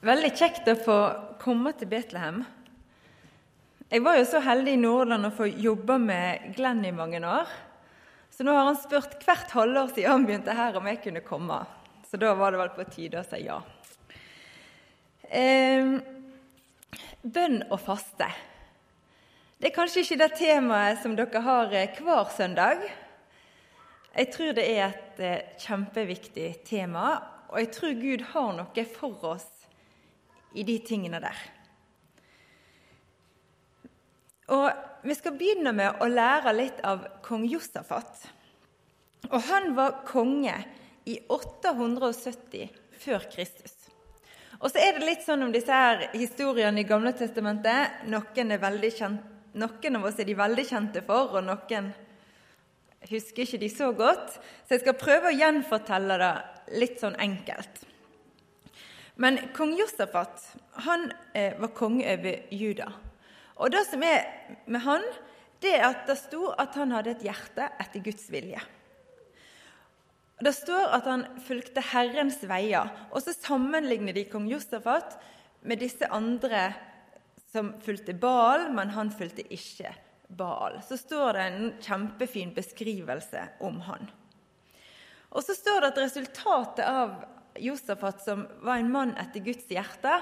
Veldig kjekt å få komme til Betlehem. Jeg var jo så heldig i Nordland å få jobbe med Glenn i mange år. Så nå har han spurt hvert halvår siden han begynte her, om jeg kunne komme. Så da var det vel på tide å si ja. Eh, bønn og faste. Det er kanskje ikke det temaet som dere har eh, hver søndag. Jeg tror det er et eh, kjempeviktig tema, og jeg tror Gud har noe for oss i de tingene der. Og Vi skal begynne med å lære litt av kong Josafat. Og Han var konge i 870 før Kristus. Og så er det litt sånn om disse her historiene i Gamle testamentet. Noen, kjent, noen, av oss er de veldig kjente for, og noen husker ikke de så godt. Så jeg skal prøve å gjenfortelle det litt sånn enkelt. Men kong Josafat han eh, var konge over Juda. Og det som er med han, det er at det sto at han hadde et hjerte etter Guds vilje. Det står at han fulgte Herrens veier. Og så sammenligner de kong Josafat med disse andre som fulgte Baal, men han fulgte ikke Baal. Så står det en kjempefin beskrivelse om han. Og så står det at resultatet av Josafat, som var en mann etter Guds hjerte,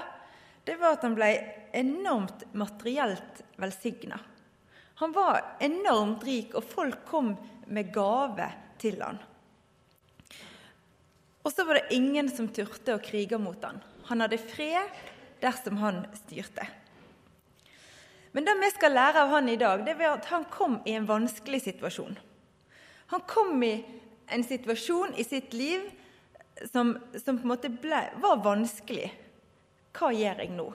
det var at han ble enormt materielt velsigna. Han var enormt rik, og folk kom med gave til han. Og så var det ingen som turte å krige mot han. Han hadde fred dersom han styrte. Men det vi skal lære av han i dag, det er at han kom i en vanskelig situasjon. Han kom i en situasjon i sitt liv som, som, på en måte ble, var vanskelig. Hva gjør jeg nå?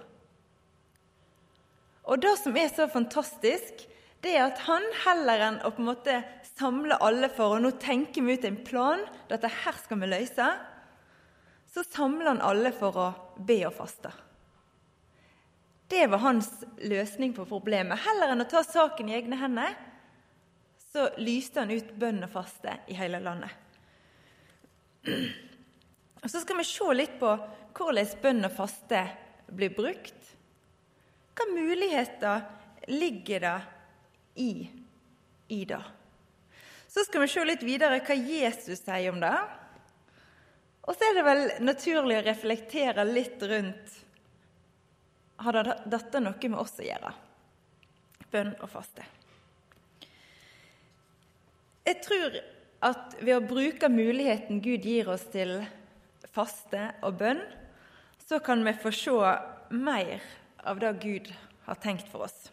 Og det som er så fantastisk, det er at han heller enn å på en måte samle alle for å nå tenke vi ut en plan, dette her skal vi løse, så samler han alle for å be og faste. Det var hans løsning på problemet. Heller enn å ta saken i egne hender, så lyste han ut bønn og faste i hele landet. Og Så skal vi se litt på hvordan bønn og faste blir brukt. Hvilke muligheter ligger det i, i det? Så skal vi se litt videre hva Jesus sier om det. Og så er det vel naturlig å reflektere litt rundt Har dette noe med oss å gjøre? Bønn og faste. Jeg tror at ved å bruke muligheten Gud gir oss til faste og bønn, så kan vi få se mer av det Gud har tenkt for oss.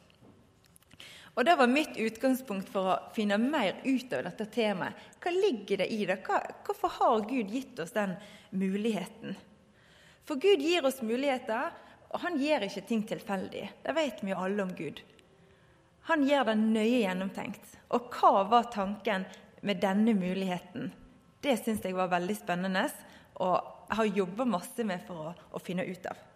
Og Det var mitt utgangspunkt for å finne mer ut av dette temaet. Hva ligger det i det? Hvorfor har Gud gitt oss den muligheten? For Gud gir oss muligheter, og han gjør ikke ting tilfeldig. Det vet vi jo alle om Gud. Han gjør det nøye gjennomtenkt. Og hva var tanken med denne muligheten? Det syns jeg var veldig spennende, og har jobba masse med for å, å, finne ut av.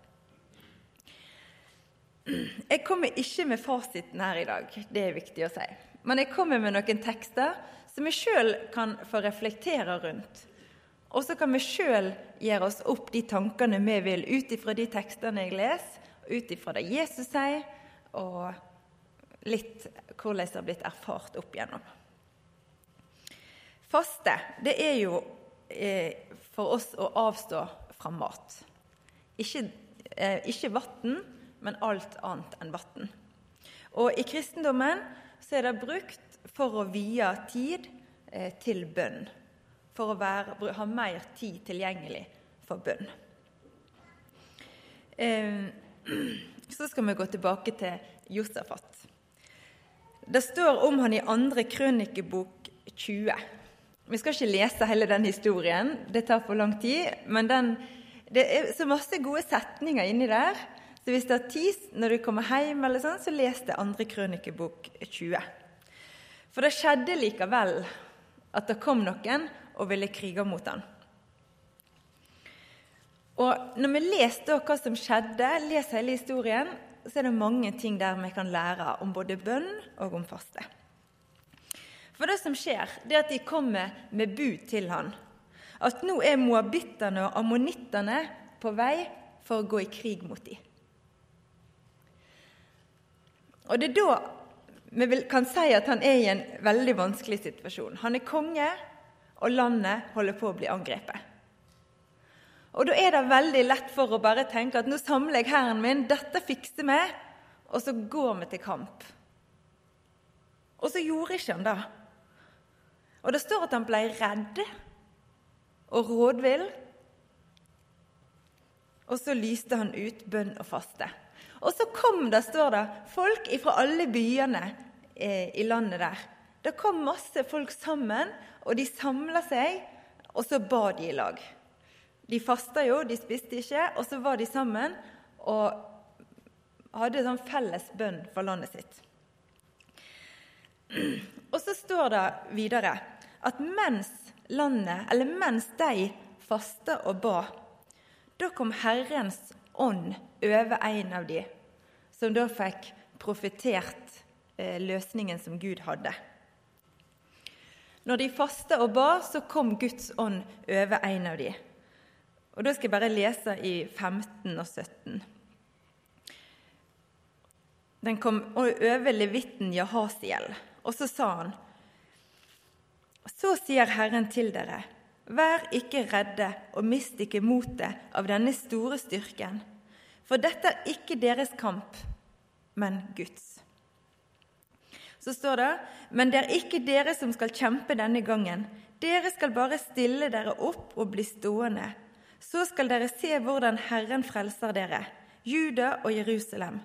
Jeg kommer ikke med fasiten her i dag, det er viktig å si. Men jeg kommer med noen tekster som vi sjøl kan få reflektere rundt. Og så kan vi sjøl gjøre oss opp de tankene vi vil ut ifra de tekstene jeg leser, ut ifra det Jesus sier, og litt hvordan det har blitt erfart opp igjennom. Faste, det er jo eh, for oss å avstå fra mat. Ikke, eh, ikke vann, men alt annet enn vann. Og i kristendommen så er det brukt for å vie tid eh, til bønn. For å være, ha mer tid tilgjengelig for bønn. Eh, så skal vi gå tilbake til Josafat. Det står om han i andre krønikebok 20. Vi skal ikke lese hele den historien, det tar for lang tid. Men den, det er så masse gode setninger inni der. Så hvis det er tid når du kommer hjem, eller sånn, så les det andre krønikebok 20. For det skjedde likevel at det kom noen og ville krige mot han. Og Når vi leser hva som skjedde, leser hele historien, så er det mange ting der vi kan lære om både bønn og om faste. For det som skjer, det er at de kommer med bud til han. At nå er moabittene og ammonittene på vei for å gå i krig mot dem. Og det er da vi kan si at han er i en veldig vanskelig situasjon. Han er konge, og landet holder på å bli angrepet. Og Da er det veldig lett for å bare tenke at nå samler jeg hæren min, dette fikser vi, og så går vi til kamp. Og så gjorde ikke han det. Og det står at han ble redd og rådvill. Og så lyste han ut bønn og faste. Og så kom det, står det, folk fra alle byene eh, i landet der. Det kom masse folk sammen, og de samla seg, og så ba de i lag. De fasta jo, de spiste ikke, og så var de sammen og hadde sånn felles bønn for landet sitt. Og så står det videre at mens landet, eller mens de fasta og ba, da kom Herrens ånd over en av de, som da fikk profetert eh, løsningen som Gud hadde. Når de fasta og ba, så kom Guds ånd over en av de. Og Da skal jeg bare lese i 15 og 17. Den kom over levitten Jahasiel, og så sa han Så sier Herren til dere, Vær ikke redde og mist ikke motet av denne store styrken, for dette er ikke deres kamp, men Guds. Så står det, men det er ikke dere som skal kjempe denne gangen. Dere skal bare stille dere opp og bli stående. Så skal dere se hvordan Herren frelser dere, Juda og Jerusalem.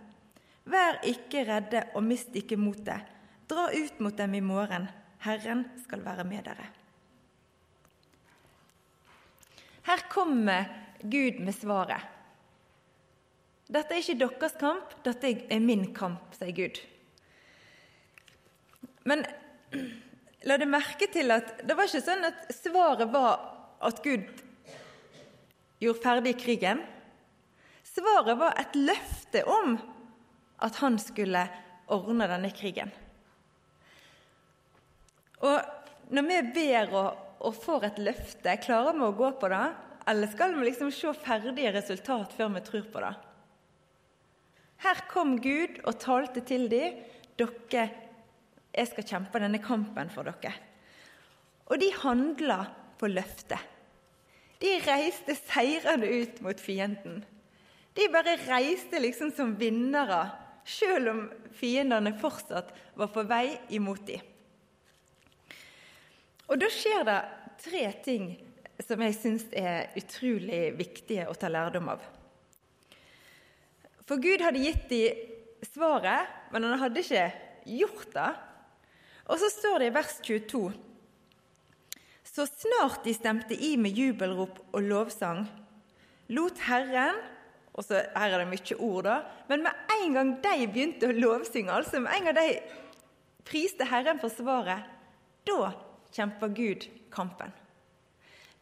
Vær ikke redde og mist ikke motet. Dra ut mot dem i morgen. Herren skal være med dere. Her kommer Gud med svaret. Dette er ikke deres kamp, dette er min kamp, sier Gud. Men la det merke til at det var ikke sånn at svaret var at Gud gjorde ferdig krigen. Svaret var et løfte om at han skulle ordne denne krigen. Og når vi ber og og får et løfte, klarer vi å gå på det? Eller skal vi liksom se ferdige resultat før vi tror på det? Her kom Gud og talte til dem. Dere, jeg skal kjempe denne kampen for dere. Og de handla på løftet. De reiste seirende ut mot fienden. De bare reiste liksom som vinnere, sjøl om fiendene fortsatt var på vei imot dem. Og da skjer det tre ting som jeg syns er utrolig viktige å ta lærdom av. For Gud hadde gitt dem svaret, men han hadde ikke gjort det. Og så står det i vers 22.: Så snart de stemte i med jubelrop og lovsang, lot Herren og så Her er det mye ord, da. Men med en gang de begynte å lovsynge, altså med en gang de priste Herren for svaret, da kjempa Gud kampen.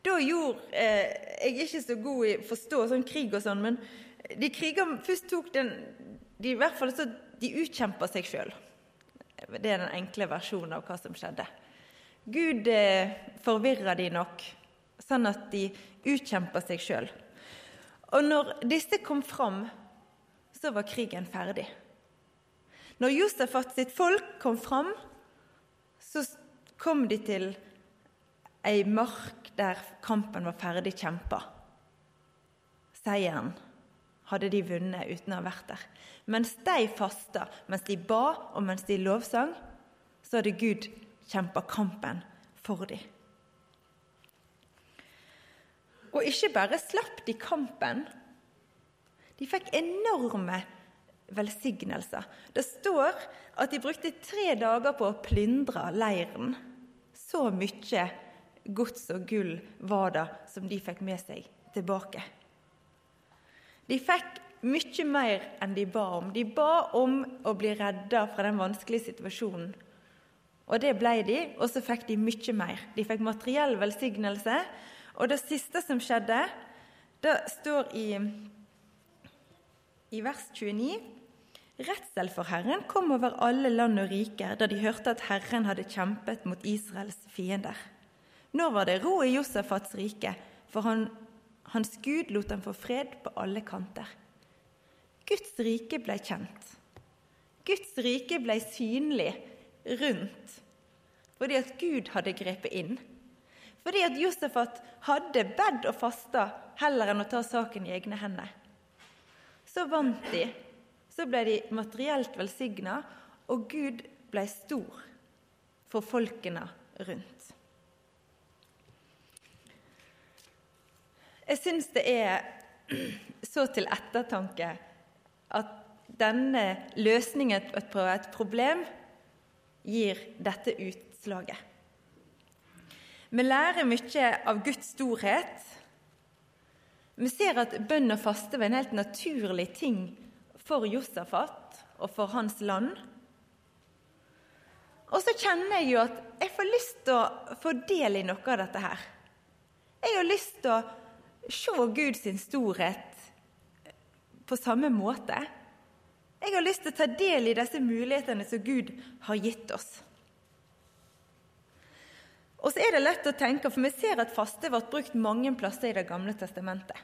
Da gjorde eh, Jeg er ikke så god i å forstå sånn krig og sånn, men de kriger først tok den De i hvert fall så de utkjempa seg sjøl. Det er den enkle versjonen av hva som skjedde. Gud eh, forvirra de nok, sånn at de utkjempa seg sjøl. Og når disse kom fram, så var krigen ferdig. Når Josefat sitt folk kom fram, så kom de til ei mark der kampen var ferdig kjempa. Seieren hadde de vunnet uten å ha vært der. Mens de fasta, mens de ba og mens de lovsang, så hadde Gud kjempa kampen for dem. Og ikke bare slapp de kampen, de fikk enorme velsignelser. Det står at de brukte tre dager på å plyndre leiren. Så mye gods og gull var det som de fikk med seg tilbake. De fikk mye mer enn de ba om. De ba om å bli redda fra den vanskelige situasjonen. Og det ble de, og så fikk de mye mer. De fikk materiell velsignelse. Og det siste som skjedde, det står i, i vers 29 Redsel for Herren kom over alle land og riker da de hørte at Herren hadde kjempet mot Israels fiender. Nå var det ro i Josefats rike, for han Hans Gud lot ham få fred på alle kanter. Guds rike ble kjent. Guds rike ble synlig rundt fordi at Gud hadde grepet inn. Fordi at Josefat hadde bedt og fasta heller enn å ta saken i egne hender. Så vant de. Så ble de materielt velsigna, og Gud ble stor for folkene rundt. Jeg syns det er så til ettertanke at denne løsningen på et problem gir dette utslaget. Vi lærer mye av Guds storhet. Vi ser at bønn og faste var en helt naturlig ting for Josafat og for hans land. Og så kjenner jeg jo at jeg får lyst til å få del i noe av dette her. Jeg har lyst til å se Guds storhet på samme måte. Jeg har lyst til å ta del i disse mulighetene som Gud har gitt oss. Og så er det lett å tenke, for vi ser at faste ble brukt mange plasser i Det gamle testamentet.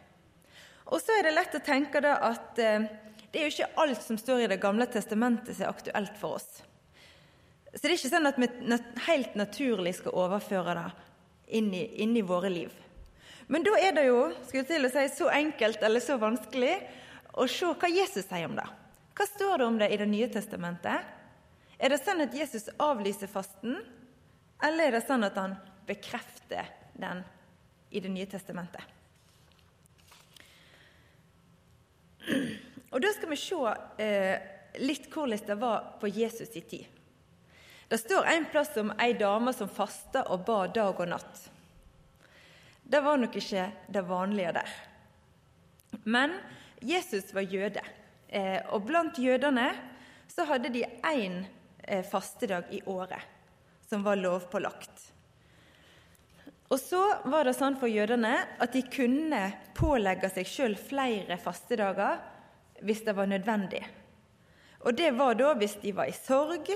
Og så er det lett å tenke da at eh, det er jo ikke alt som står i Det gamle testamentet som er aktuelt for oss. Så det er ikke sånn at vi helt naturlig skal overføre det inn i, inn i våre liv. Men da er det jo skulle til å si, så enkelt eller så vanskelig å se hva Jesus sier om det. Hva står det om det i Det nye testamentet? Er det sånn at Jesus avlyser fasten, eller er det sånn at han bekrefter den i Det nye testamentet? Og Da skal vi se eh, litt hvordan det var på Jesus' i tid. Det står en plass om ei dame som fasta og ba dag og natt. Det var nok ikke det vanlige der. Men Jesus var jøde, eh, og blant jødene så hadde de én eh, fastedag i året som var lovpålagt. Og så var det sånn for jødene at de kunne pålegge seg sjøl flere fastedager hvis det var nødvendig. Og det var da hvis de var i sorg,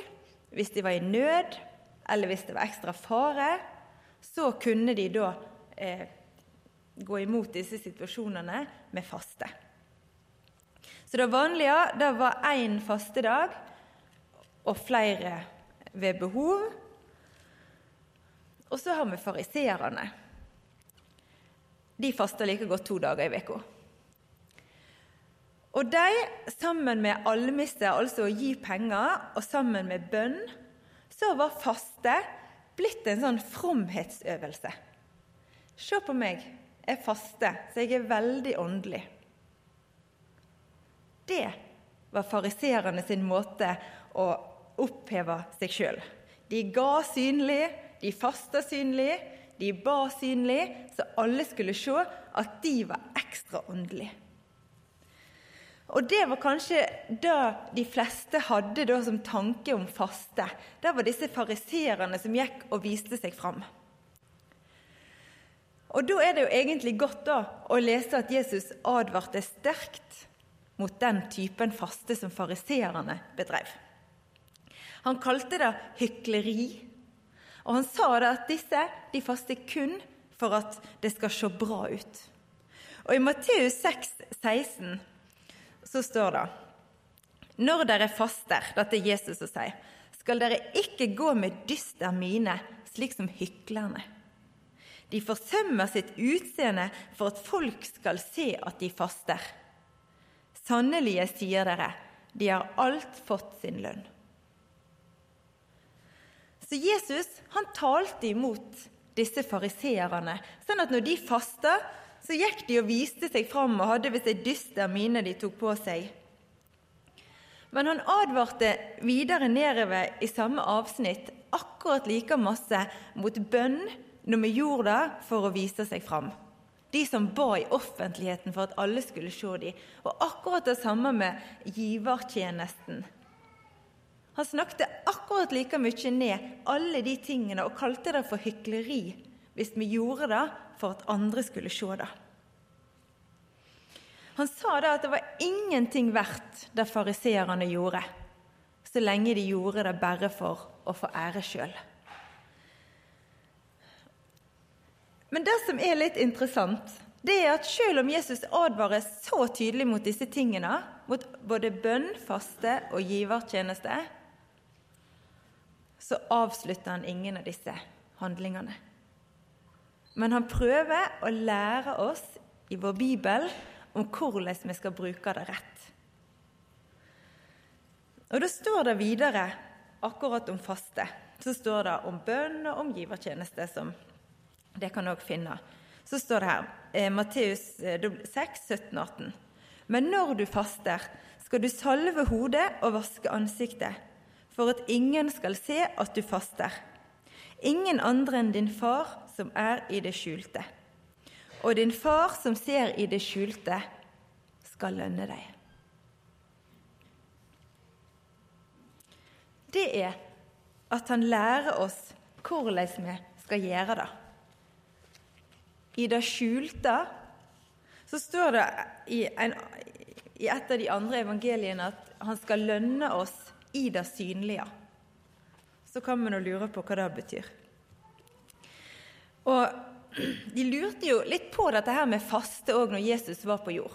hvis de var i nød, eller hvis det var ekstra fare, så kunne de da eh, gå imot disse situasjonene med faste. Så det vanlige det var én fastedag og flere ved behov. Og så har vi fariseerne. De faster like godt to dager i uka. Og de, sammen med almisse, altså å gi penger, og sammen med bønn, så var faste blitt en sånn fromhetsøvelse. Se på meg, jeg faster, så jeg er veldig åndelig. Det var fariserene sin måte å oppheve seg sjøl. De ga synlig, de fasta synlig, de ba synlig, så alle skulle se at de var ekstra åndelige. Og det var kanskje det de fleste hadde da som tanke om faste. Det var disse fariseerne som gikk og viste seg fram. Og Da er det jo egentlig godt da å lese at Jesus advarte sterkt mot den typen faste som fariseerne bedrev. Han kalte det hykleri, og han sa det at disse de faster kun for at det skal se bra ut. Og I Matteus 6, 16 så står det Når dere faster, dette er Jesus som sier, skal dere ikke gå med dyster mine, slik som hyklerne. De forsømmer sitt utseende for at folk skal se at de faster. Sannelig, jeg sier dere, de har alt fått sin lønn. Så Jesus han talte imot disse fariseerne, sånn at når de fasta, så gikk de og viste seg fram og hadde visst ei dyster mine de tok på seg. Men han advarte videre nedover i samme avsnitt akkurat like masse mot bønn når vi gjorde det for å vise seg fram. De som ba i offentligheten for at alle skulle se dem. Og akkurat det samme med givertjenesten. Han snakket akkurat like mye ned alle de tingene og kalte det for hykleri hvis vi gjorde det for at andre skulle se det. Han sa da at det var ingenting verdt det fariseerne gjorde, så lenge de gjorde det bare for å få ære sjøl. Men det som er litt interessant, det er at selv om Jesus advarer så tydelig mot disse tingene, mot både bønn, faste og givertjeneste, så avslutter han ingen av disse handlingene. Men han prøver å lære oss i vår bibel om hvordan vi skal bruke det rett. Og Da står det videre akkurat om faste. Så står det om bønn og om givertjeneste, som det kan òg finne. Så står det her, eh, Matteus 6, 17, 18. Men når du faster, skal du salve hodet og vaske ansiktet, for at ingen skal se at du faster. Ingen andre enn din far som er i det skjulte. Og din far som ser i det skjulte, skal lønne deg. Det er at han lærer oss hvordan vi skal gjøre det. I det skjulte så står det i, en, i et av de andre evangeliene at han skal lønne oss i det synlige. Så kan vi nå lure på hva det betyr. Og De lurte jo litt på dette her med faste òg når Jesus var på jord.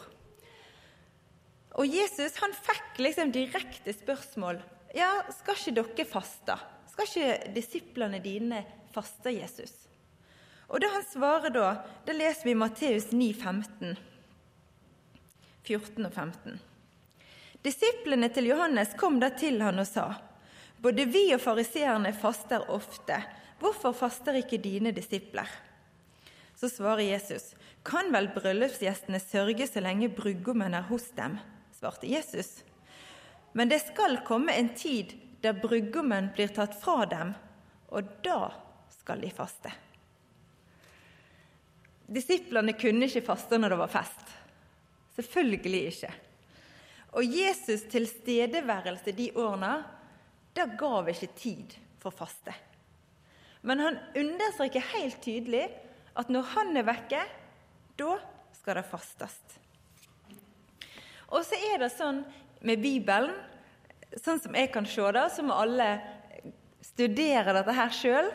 Og Jesus han fikk liksom direkte spørsmål. Ja, skal ikke dere faste? Skal ikke disiplene dine faste Jesus? Og det han svarer da, det leser vi Matteus 9, 15, 14 og 15. Disiplene til Johannes kom da til han og sa:" Både vi og fariseerne faster ofte. Hvorfor faster ikke dine disipler? Så svarer Jesus, kan vel bryllupsgjestene sørge så lenge brudgommen er hos dem? svarte Jesus. Men det skal komme en tid der brudgommen blir tatt fra dem, og da skal de faste. Disiplene kunne ikke faste når det var fest. Selvfølgelig ikke. Og Jesus' tilstedeværelse de årene, da gav ikke tid for faste. Men han understreker helt tydelig at når han er vekke, da skal det fastes. Og så er det sånn med Bibelen, sånn som jeg kan se det, så må alle studere dette her sjøl.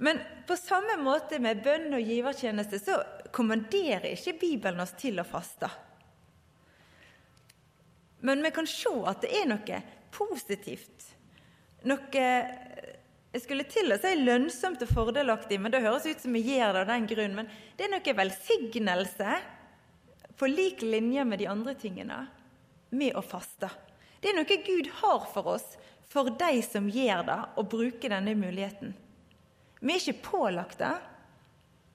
Men på samme måte med bønn og givertjeneste så kommanderer ikke Bibelen oss til å faste. Men vi kan se at det er noe positivt. Noe jeg skulle til å si lønnsomt og fordelaktig, men det høres ut som vi gjør det av den grunn. Men det er noe velsignelse på lik linje med de andre tingene med å faste. Det er noe Gud har for oss, for de som gjør det og bruker denne muligheten. Vi er ikke pålagt det,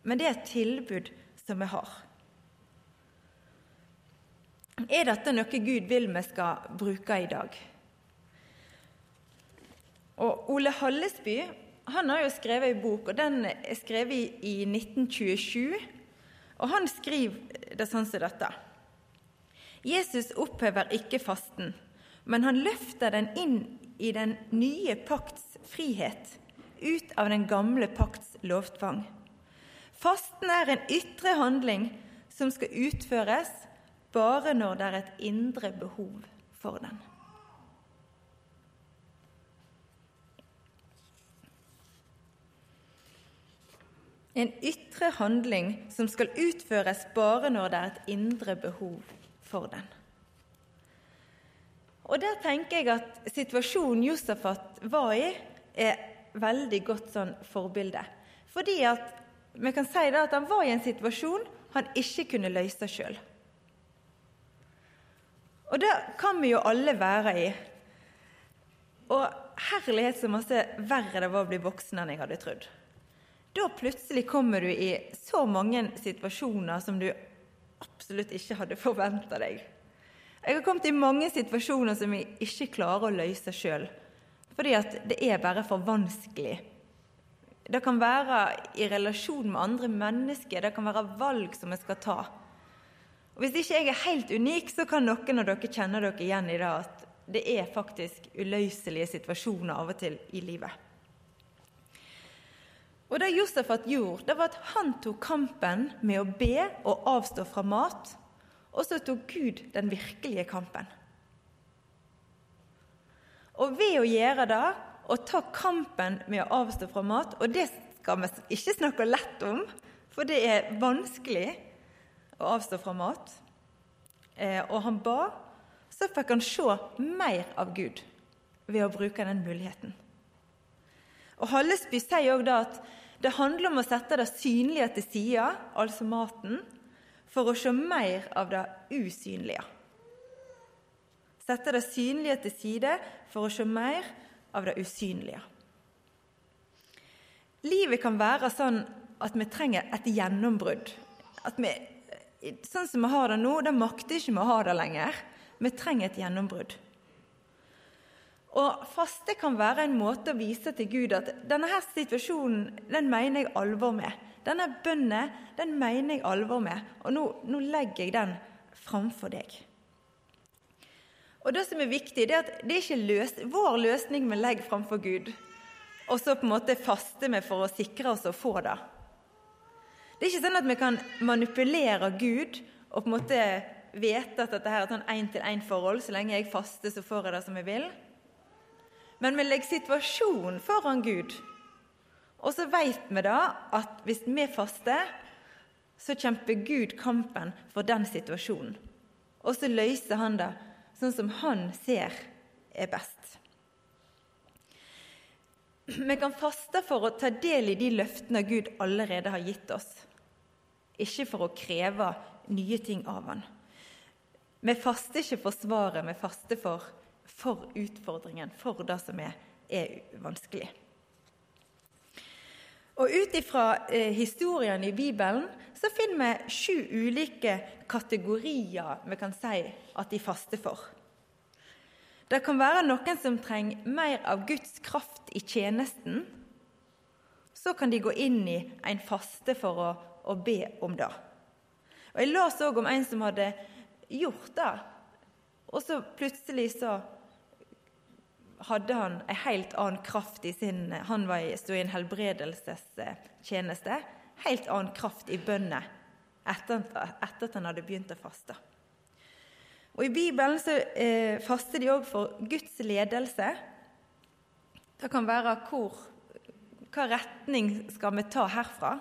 men det er et tilbud som vi har. Er dette noe Gud vil vi skal bruke i dag? Og Ole Hallesby han har jo skrevet en bok, og den er skrevet i 1927. Og han skriver det sånn som dette. Jesus opphever ikke fasten, men han løfter den inn i den nye pakts frihet, ut av den gamle pakts lovtvang. Fasten er en ytre handling som skal utføres bare når det er et indre behov for den. En ytre handling som skal utføres bare når det er et indre behov for den. Og Der tenker jeg at situasjonen Josefat var i, er veldig godt sånn forbilde. Fordi at vi kan si da at han var i en situasjon han ikke kunne løse sjøl. Og det kan vi jo alle være i. Og herlighet så masse verre det var å bli voksen enn jeg hadde trodd. Da plutselig kommer du i så mange situasjoner som du absolutt ikke hadde forventa deg. Jeg har kommet i mange situasjoner som jeg ikke klarer å løse sjøl. Fordi at det er bare for vanskelig. Det kan være i relasjon med andre mennesker, det kan være valg som jeg skal ta. Og Hvis ikke jeg er helt unik, så kan noen av dere kjenne dere igjen i det at det er faktisk uløselige situasjoner av og til i livet. Og Det Josefat gjorde, det var at han tok kampen med å be og avstå fra mat. Og så tok Gud den virkelige kampen. Og ved å gjøre det, og ta kampen med å avstå fra mat Og det skal vi ikke snakke lett om, for det er vanskelig. å avstå fra mat, eh, og han ba, så fikk han se mer av Gud ved å bruke den muligheten. Og Hallesby sier òg at det handler om å sette det synlige til side, altså maten, for å se mer av det usynlige. Sette det synlige til side for å se mer av det usynlige. Livet kan være sånn at vi trenger et gjennombrudd. At vi, sånn som vi har det nå, det makter ikke vi å ha det lenger. Vi trenger et gjennombrudd. Og faste kan være en måte å vise til Gud at denne her situasjonen den mener jeg alvor med. Denne bønnen den mener jeg alvor med, og nå, nå legger jeg den framfor deg. Og Det som er viktig, det er at det er ikke løs, vår løsning vi legger framfor Gud, og så på en måte faste vi for å sikre oss å få det. Det er ikke sånn at vi kan manipulere Gud og på en måte vite at dette er et sånn én-til-én-forhold. Så lenge jeg faster, så får jeg det som jeg vil. Men vi legger situasjonen foran Gud. Og så vet vi da at hvis vi faster, så kjemper Gud kampen for den situasjonen. Og så løser han det sånn som han ser er best. Vi kan faste for å ta del i de løftene Gud allerede har gitt oss, ikke for å kreve nye ting av Han. Vi faster ikke for svaret, vi faster for for utfordringen, for det som er, er vanskelig. Og Ut ifra eh, historien i Bibelen så finner vi sju ulike kategorier vi kan si at de faster for. Det kan være noen som trenger mer av Guds kraft i tjenesten. Så kan de gå inn i en faste for å, å be om det. Og Jeg leste òg om en som hadde gjort det, og så plutselig så hadde han en helt annen kraft i sin Han var i, en helbredelsestjeneste. Helt annen kraft i bønnet etter, etter, at han hadde begynt å faste. Og I Bibelen så eh, faster de òg for Guds ledelse. Det kan være hvor, hva retning skal vi ta herfra?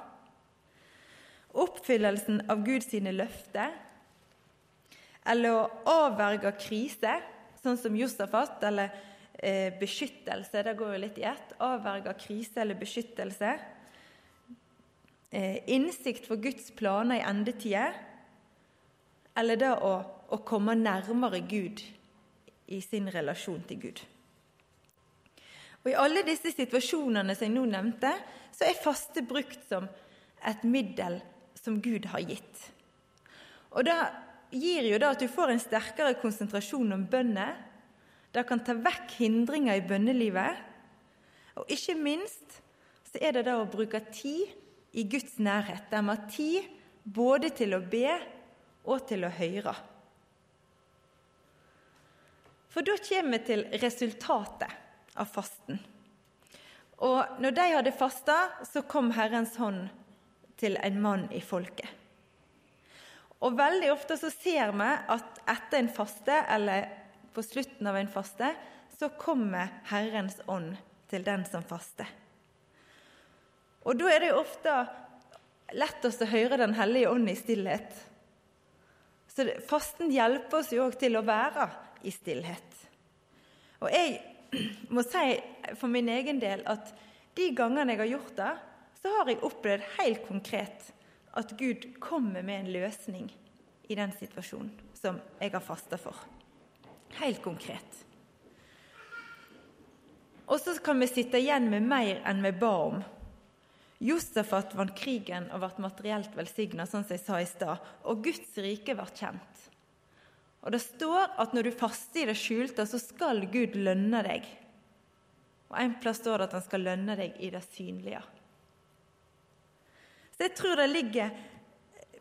Oppfyllelsen av Guds løfter, eller å avverge krise, sånn som Josafat, eller beskyttelse, det går jo litt i ett. Avverge krise eller beskyttelse. Eh, innsikt for Guds planer i endetider. Eller det å, å komme nærmere Gud i sin relasjon til Gud. Og I alle disse situasjonene som jeg nå nevnte, så er faste brukt som et middel som Gud har gitt. Og Det gir jo da at du får en sterkere konsentrasjon om bønner, det kan ta vekk hindringer i bønnelivet. Og ikke minst så er det det å bruke tid i Guds nærhet, der vi har tid både til å be og til å høre. For da kommer vi til resultatet av fasten. Og når de hadde fasta, så kom Herrens hånd til en mann i folket. Og veldig ofte så ser vi at etter en faste eller på slutten av en faste, så kommer Herrens ånd til den som faster. Og da er det jo ofte lett oss å høre Den hellige ånd i stillhet. Så fasten hjelper oss jo òg til å være i stillhet. Og jeg må si for min egen del at de gangene jeg har gjort det, så har jeg opplevd helt konkret at Gud kommer med en løsning i den situasjonen som jeg har fasta for. Helt konkret. Og så kan vi sitte igjen med mer enn vi ba om. Josefat vant krigen og ble materielt velsigna, sånn som jeg sa i stad, og Guds rike ble kjent. Og Det står at når du faster i det skjulte, så skal Gud lønne deg. Og En plass står det at han skal lønne deg i det synlige. Så jeg tror det ligger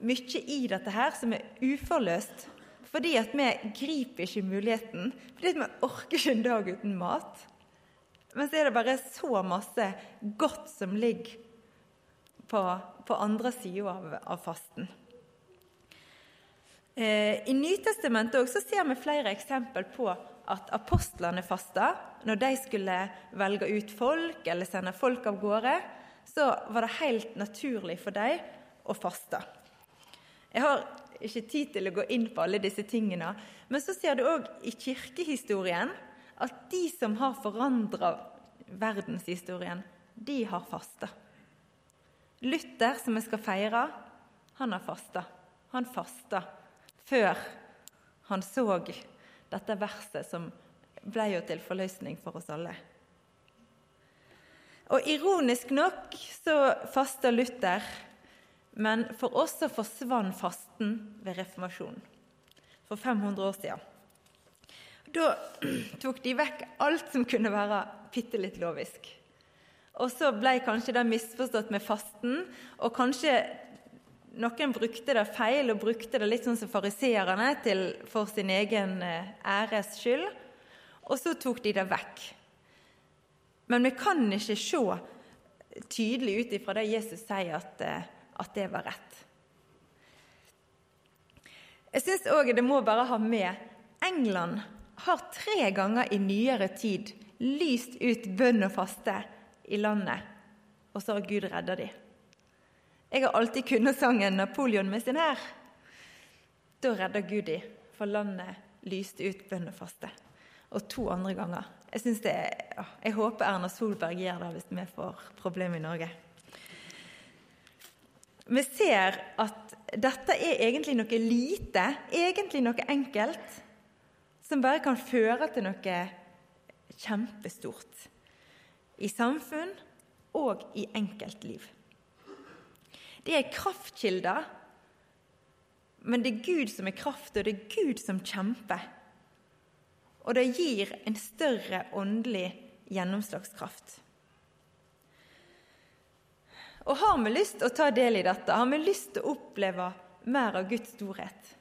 mye i dette her som er uforløst, fordi at vi griper ikke muligheten. Fordi at vi orker ikke en dag uten mat. Men så er det bare så masse godt som ligger på, på andre sida av, av, fasten. Eh, I Nytestamentet også ser vi flere eksempel på at apostlene fasta. Når de skulle velge ut folk eller sende folk av gårde, så var det helt naturlig for dem å faste. Jeg har ikke tid til å gå inn på alle disse tingene. Men så ser du òg i kirkehistorien at de som har forandra verdenshistorien, de har fasta. Luther, som vi skal feire, han har fasta. Han fasta før han så dette verset som ble jo til forløsning for oss alle. Og ironisk nok så fasta Luther, men for oss så forsvant fasten ved reformasjonen for 500 år siden. Da tok de vekk alt som kunne være bitte litt lovisk. Og så ble kanskje det misforstått med fasten, og kanskje noen brukte det feil og brukte det litt sånn som fariseerne for sin egen eh, æres skyld. Og så tok de det vekk. Men vi kan ikke se tydelig ut ifra det Jesus sier, at, eh, at det var rett. Jeg syns òg det må bare ha med England har tre ganger i nyere tid lyst ut bønn og faste i landet, og så har Gud redda dem. Jeg har alltid kunnet sangen 'Napoleon med sin hær'. Da redda Gud dem, for landet lyste ut bønn og faste. Og to andre ganger jeg, det, jeg håper Erna Solberg gjør det hvis vi får problemer i Norge. Vi ser at dette er egentlig noe lite, egentlig noe enkelt, som bare kan føre til noe kjempestort. I samfunn og i enkeltliv. Det er kraftkilder, men det er Gud som er kraft, og det er Gud som kjemper. Og det gir en større åndelig gjennomslagskraft. Og har vi lyst til å ta del i dette, har vi lyst til å oppleve mer av Guds storhet?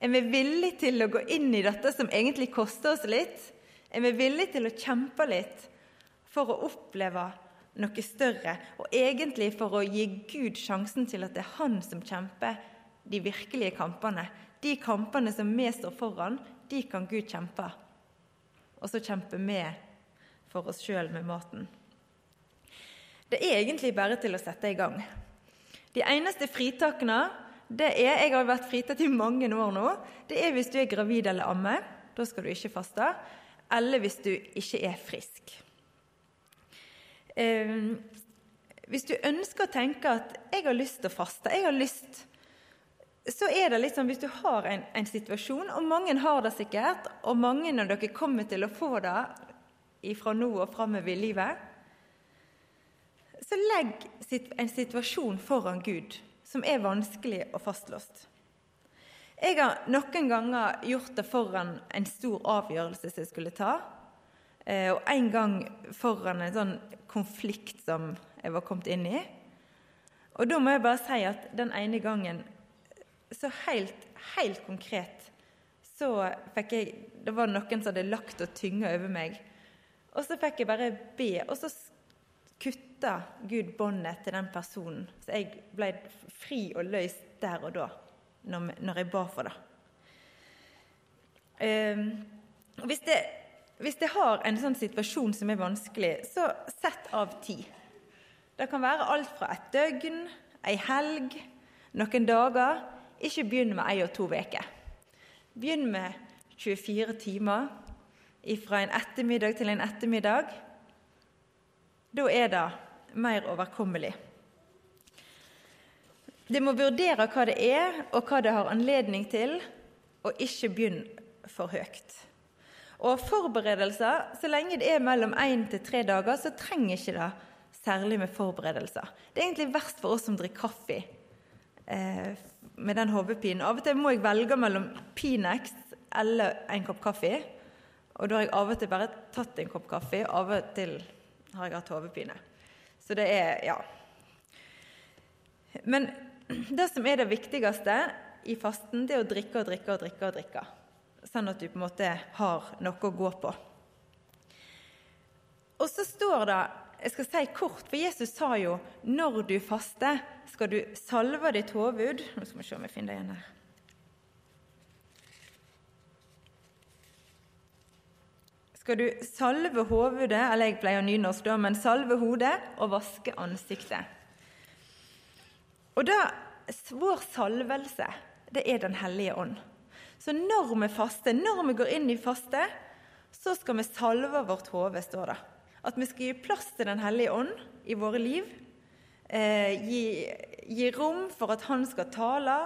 Er vi villige til å gå inn i dette som egentlig koster oss litt? Er vi villige til å kjempe litt for å oppleve noe større, og egentlig for å gi Gud sjansen til at det er Han som kjemper de virkelige kampene? De kampene som vi står foran, de kan Gud kjempe. Og så kjemper vi for oss sjøl med maten. Det er egentlig bare til å sette i gang. De eneste fritakene det er Jeg har vært fritatt i mange år nå. Det er hvis du er gravid eller ammer. Da skal du ikke faste. Eller hvis du ikke er frisk. Eh, hvis du ønsker å tenke at 'jeg har lyst til å faste', jeg har lyst så er det liksom, Hvis du har en, en, situasjon, og mange har det sikkert, og mange av dere kommer til å få det fra nå og framover i livet, så legg en situasjon foran Gud som er vanskelig og fastlåst. Jeg har noen ganger gjort det foran en stor avgjørelse som jeg skulle ta, eh, og en gang foran en sånn konflikt som jeg var kommet inn i. Og da må jeg bare si at den ene gangen så helt, helt konkret så fikk jeg Det var noen som hadde lagt og tynga over meg. Og så fikk jeg bare be, og så kutta Gud båndet til den personen. Så jeg ble fri og løst der og da, når, jeg ba for det. Um, hvis, det hvis jeg har en sånn situasjon som er vanskelig, så sett av tid. Det kan være alt fra et døgn, ei helg, noen dager ikke begynn med ei og to uker. Begynn med 24 timer fra en ettermiddag til en ettermiddag. Da er det mer overkommelig. Det må vurdere hva det er, og hva det har anledning til, og ikke begynn for høyt. Og forberedelser, så lenge det er mellom én til tre dager, så trenger ikke det særlig med forberedelser. Det er egentlig verst for oss som drikker kaffe eh, med den hodepinen. Av og til må jeg velge mellom Pinex eller en kopp kaffe. Og da har jeg av og til bare tatt en kopp kaffe, av og til har jeg hatt hodepine. Så det er ja. Men det som er det viktigste i fasten, det er å drikke og drikke og drikke. og drikke. Sånn at du på en måte har noe å gå på. Og så står det jeg skal si kort, for Jesus sa jo når du faster, skal du salve ditt hoved Nå skal vi se om jeg finner det igjen her. Skal du salve hovedet, eller jeg pleier nynorsk, da, men salve hodet og vaske ansiktet. Og da, vår salvelse, det er Den hellige ånd. Så når vi faster, når vi går inn i faste, så skal vi salve vårt hode, står det. At vi skal gi plass til Den hellige ånd i våre liv. Eh, gi, gi, rom for at han skal tale,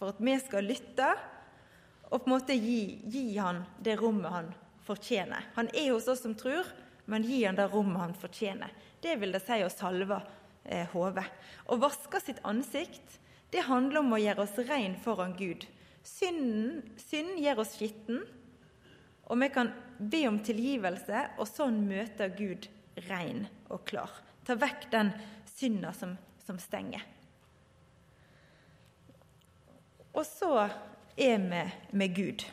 for at vi skal lytte. Og på en måte gi, gi han det rommet han fortjener. Han er hos oss som tror, men gi han det rommet han fortjener. Det vil det si å salve eh, hodet. Å vaske sitt ansikt, det handler om å gjøre oss rein foran Gud. Synden, synd gjør oss skitten, og vi kan be om tilgivelse, og sånn møter Gud rein og klar. Ta vekk den synda som, som stenger. Og så er vi med Gud.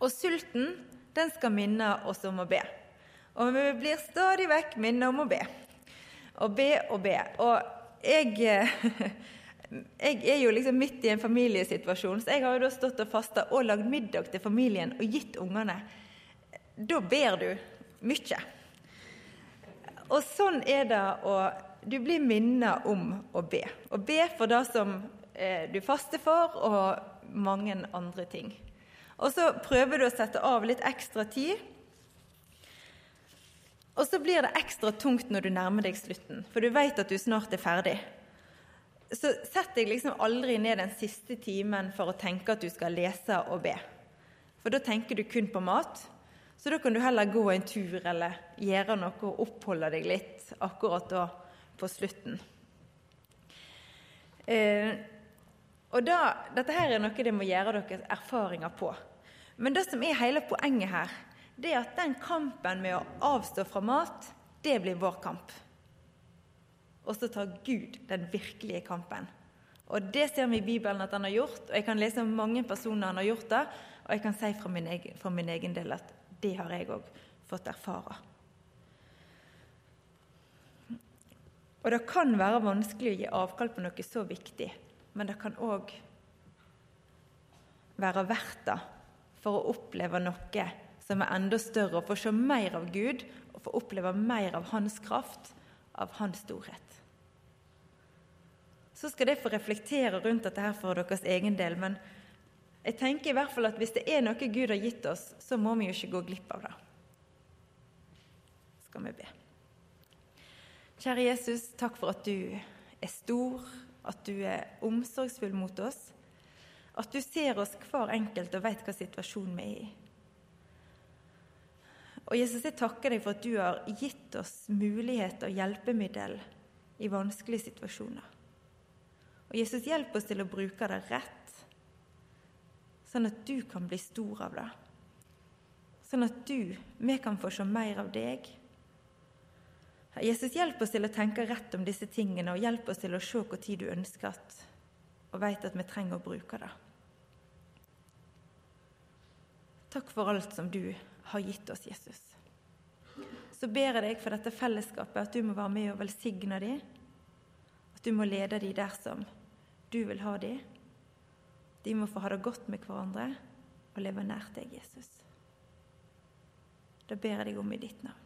Og sulten, den skal minne oss om å be. Og vi blir stadig vekk minnet om å be. Og be og be. Og jeg, jeg er jo liksom midt i en familiesituasjon, så jeg har jo da stått og fasta og lagd middag til familien og gitt ungene. Da ber du mye. Og sånn er det å Du blir minnet om å be. Å be for det som eh, du faster for, og mange andre ting. Og så prøver du å sette av litt ekstra tid og så blir det ekstra tungt når du nærmer deg slutten, for du vet at du snart er ferdig. Så sett deg liksom aldri ned den siste timen for å tenke at du skal lese og be. For da tenker du kun på mat. Så da kan du heller gå en tur eller gjøre noe og oppholde deg litt akkurat da på slutten. Eh, og da, Dette her er noe dere må gjøre deres erfaringer på. Men det som er hele poenget her, det er at den kampen med å avstå fra mat, det blir vår kamp. Og så tar Gud den virkelige kampen. Og Det ser vi i Bibelen at han har gjort, og jeg kan lese om mange personer han har gjort det. Og jeg kan si for min egen, for min egen del at det har jeg òg fått erfare. Og det kan være vanskelig å gi avkall på noe så viktig, men det kan òg være verdt det for å oppleve noe som er enda større, og få se mer av Gud og få oppleve mer av Hans kraft, av Hans storhet. Så skal dere få reflektere rundt dette her for deres egen del, men jeg tenker i hvert fall at hvis det er noe Gud har gitt oss, så må vi jo ikke gå glipp av det. Skal vi be. Kjære Jesus, takk for at du er stor, at du er omsorgsfull mot oss. At du ser oss hver enkelt og vet hva situasjonen vi er i. Og Jesus, jeg takker deg for at du har gitt oss mulighet og hjelpemiddel i vanskelige situasjoner. Og Jesus, hjelp oss til å bruke det rett, sånn at du kan bli stor av det. Sånn at du, vi kan få se mer av deg. Jesus, hjelp oss til å tenke rett om disse tingene, og hjelp oss til å se hvor tid du ønsker at, og vet at vi trenger å bruke det. Takk for alt som du har gitt oss Jesus. Så ber jeg deg for dette fellesskapet, at du må være med og velsigne dem. At du må lede dem som du vil ha dem. De må få ha det godt med hverandre og leve nært deg, Jesus. Det ber jeg deg om i ditt navn.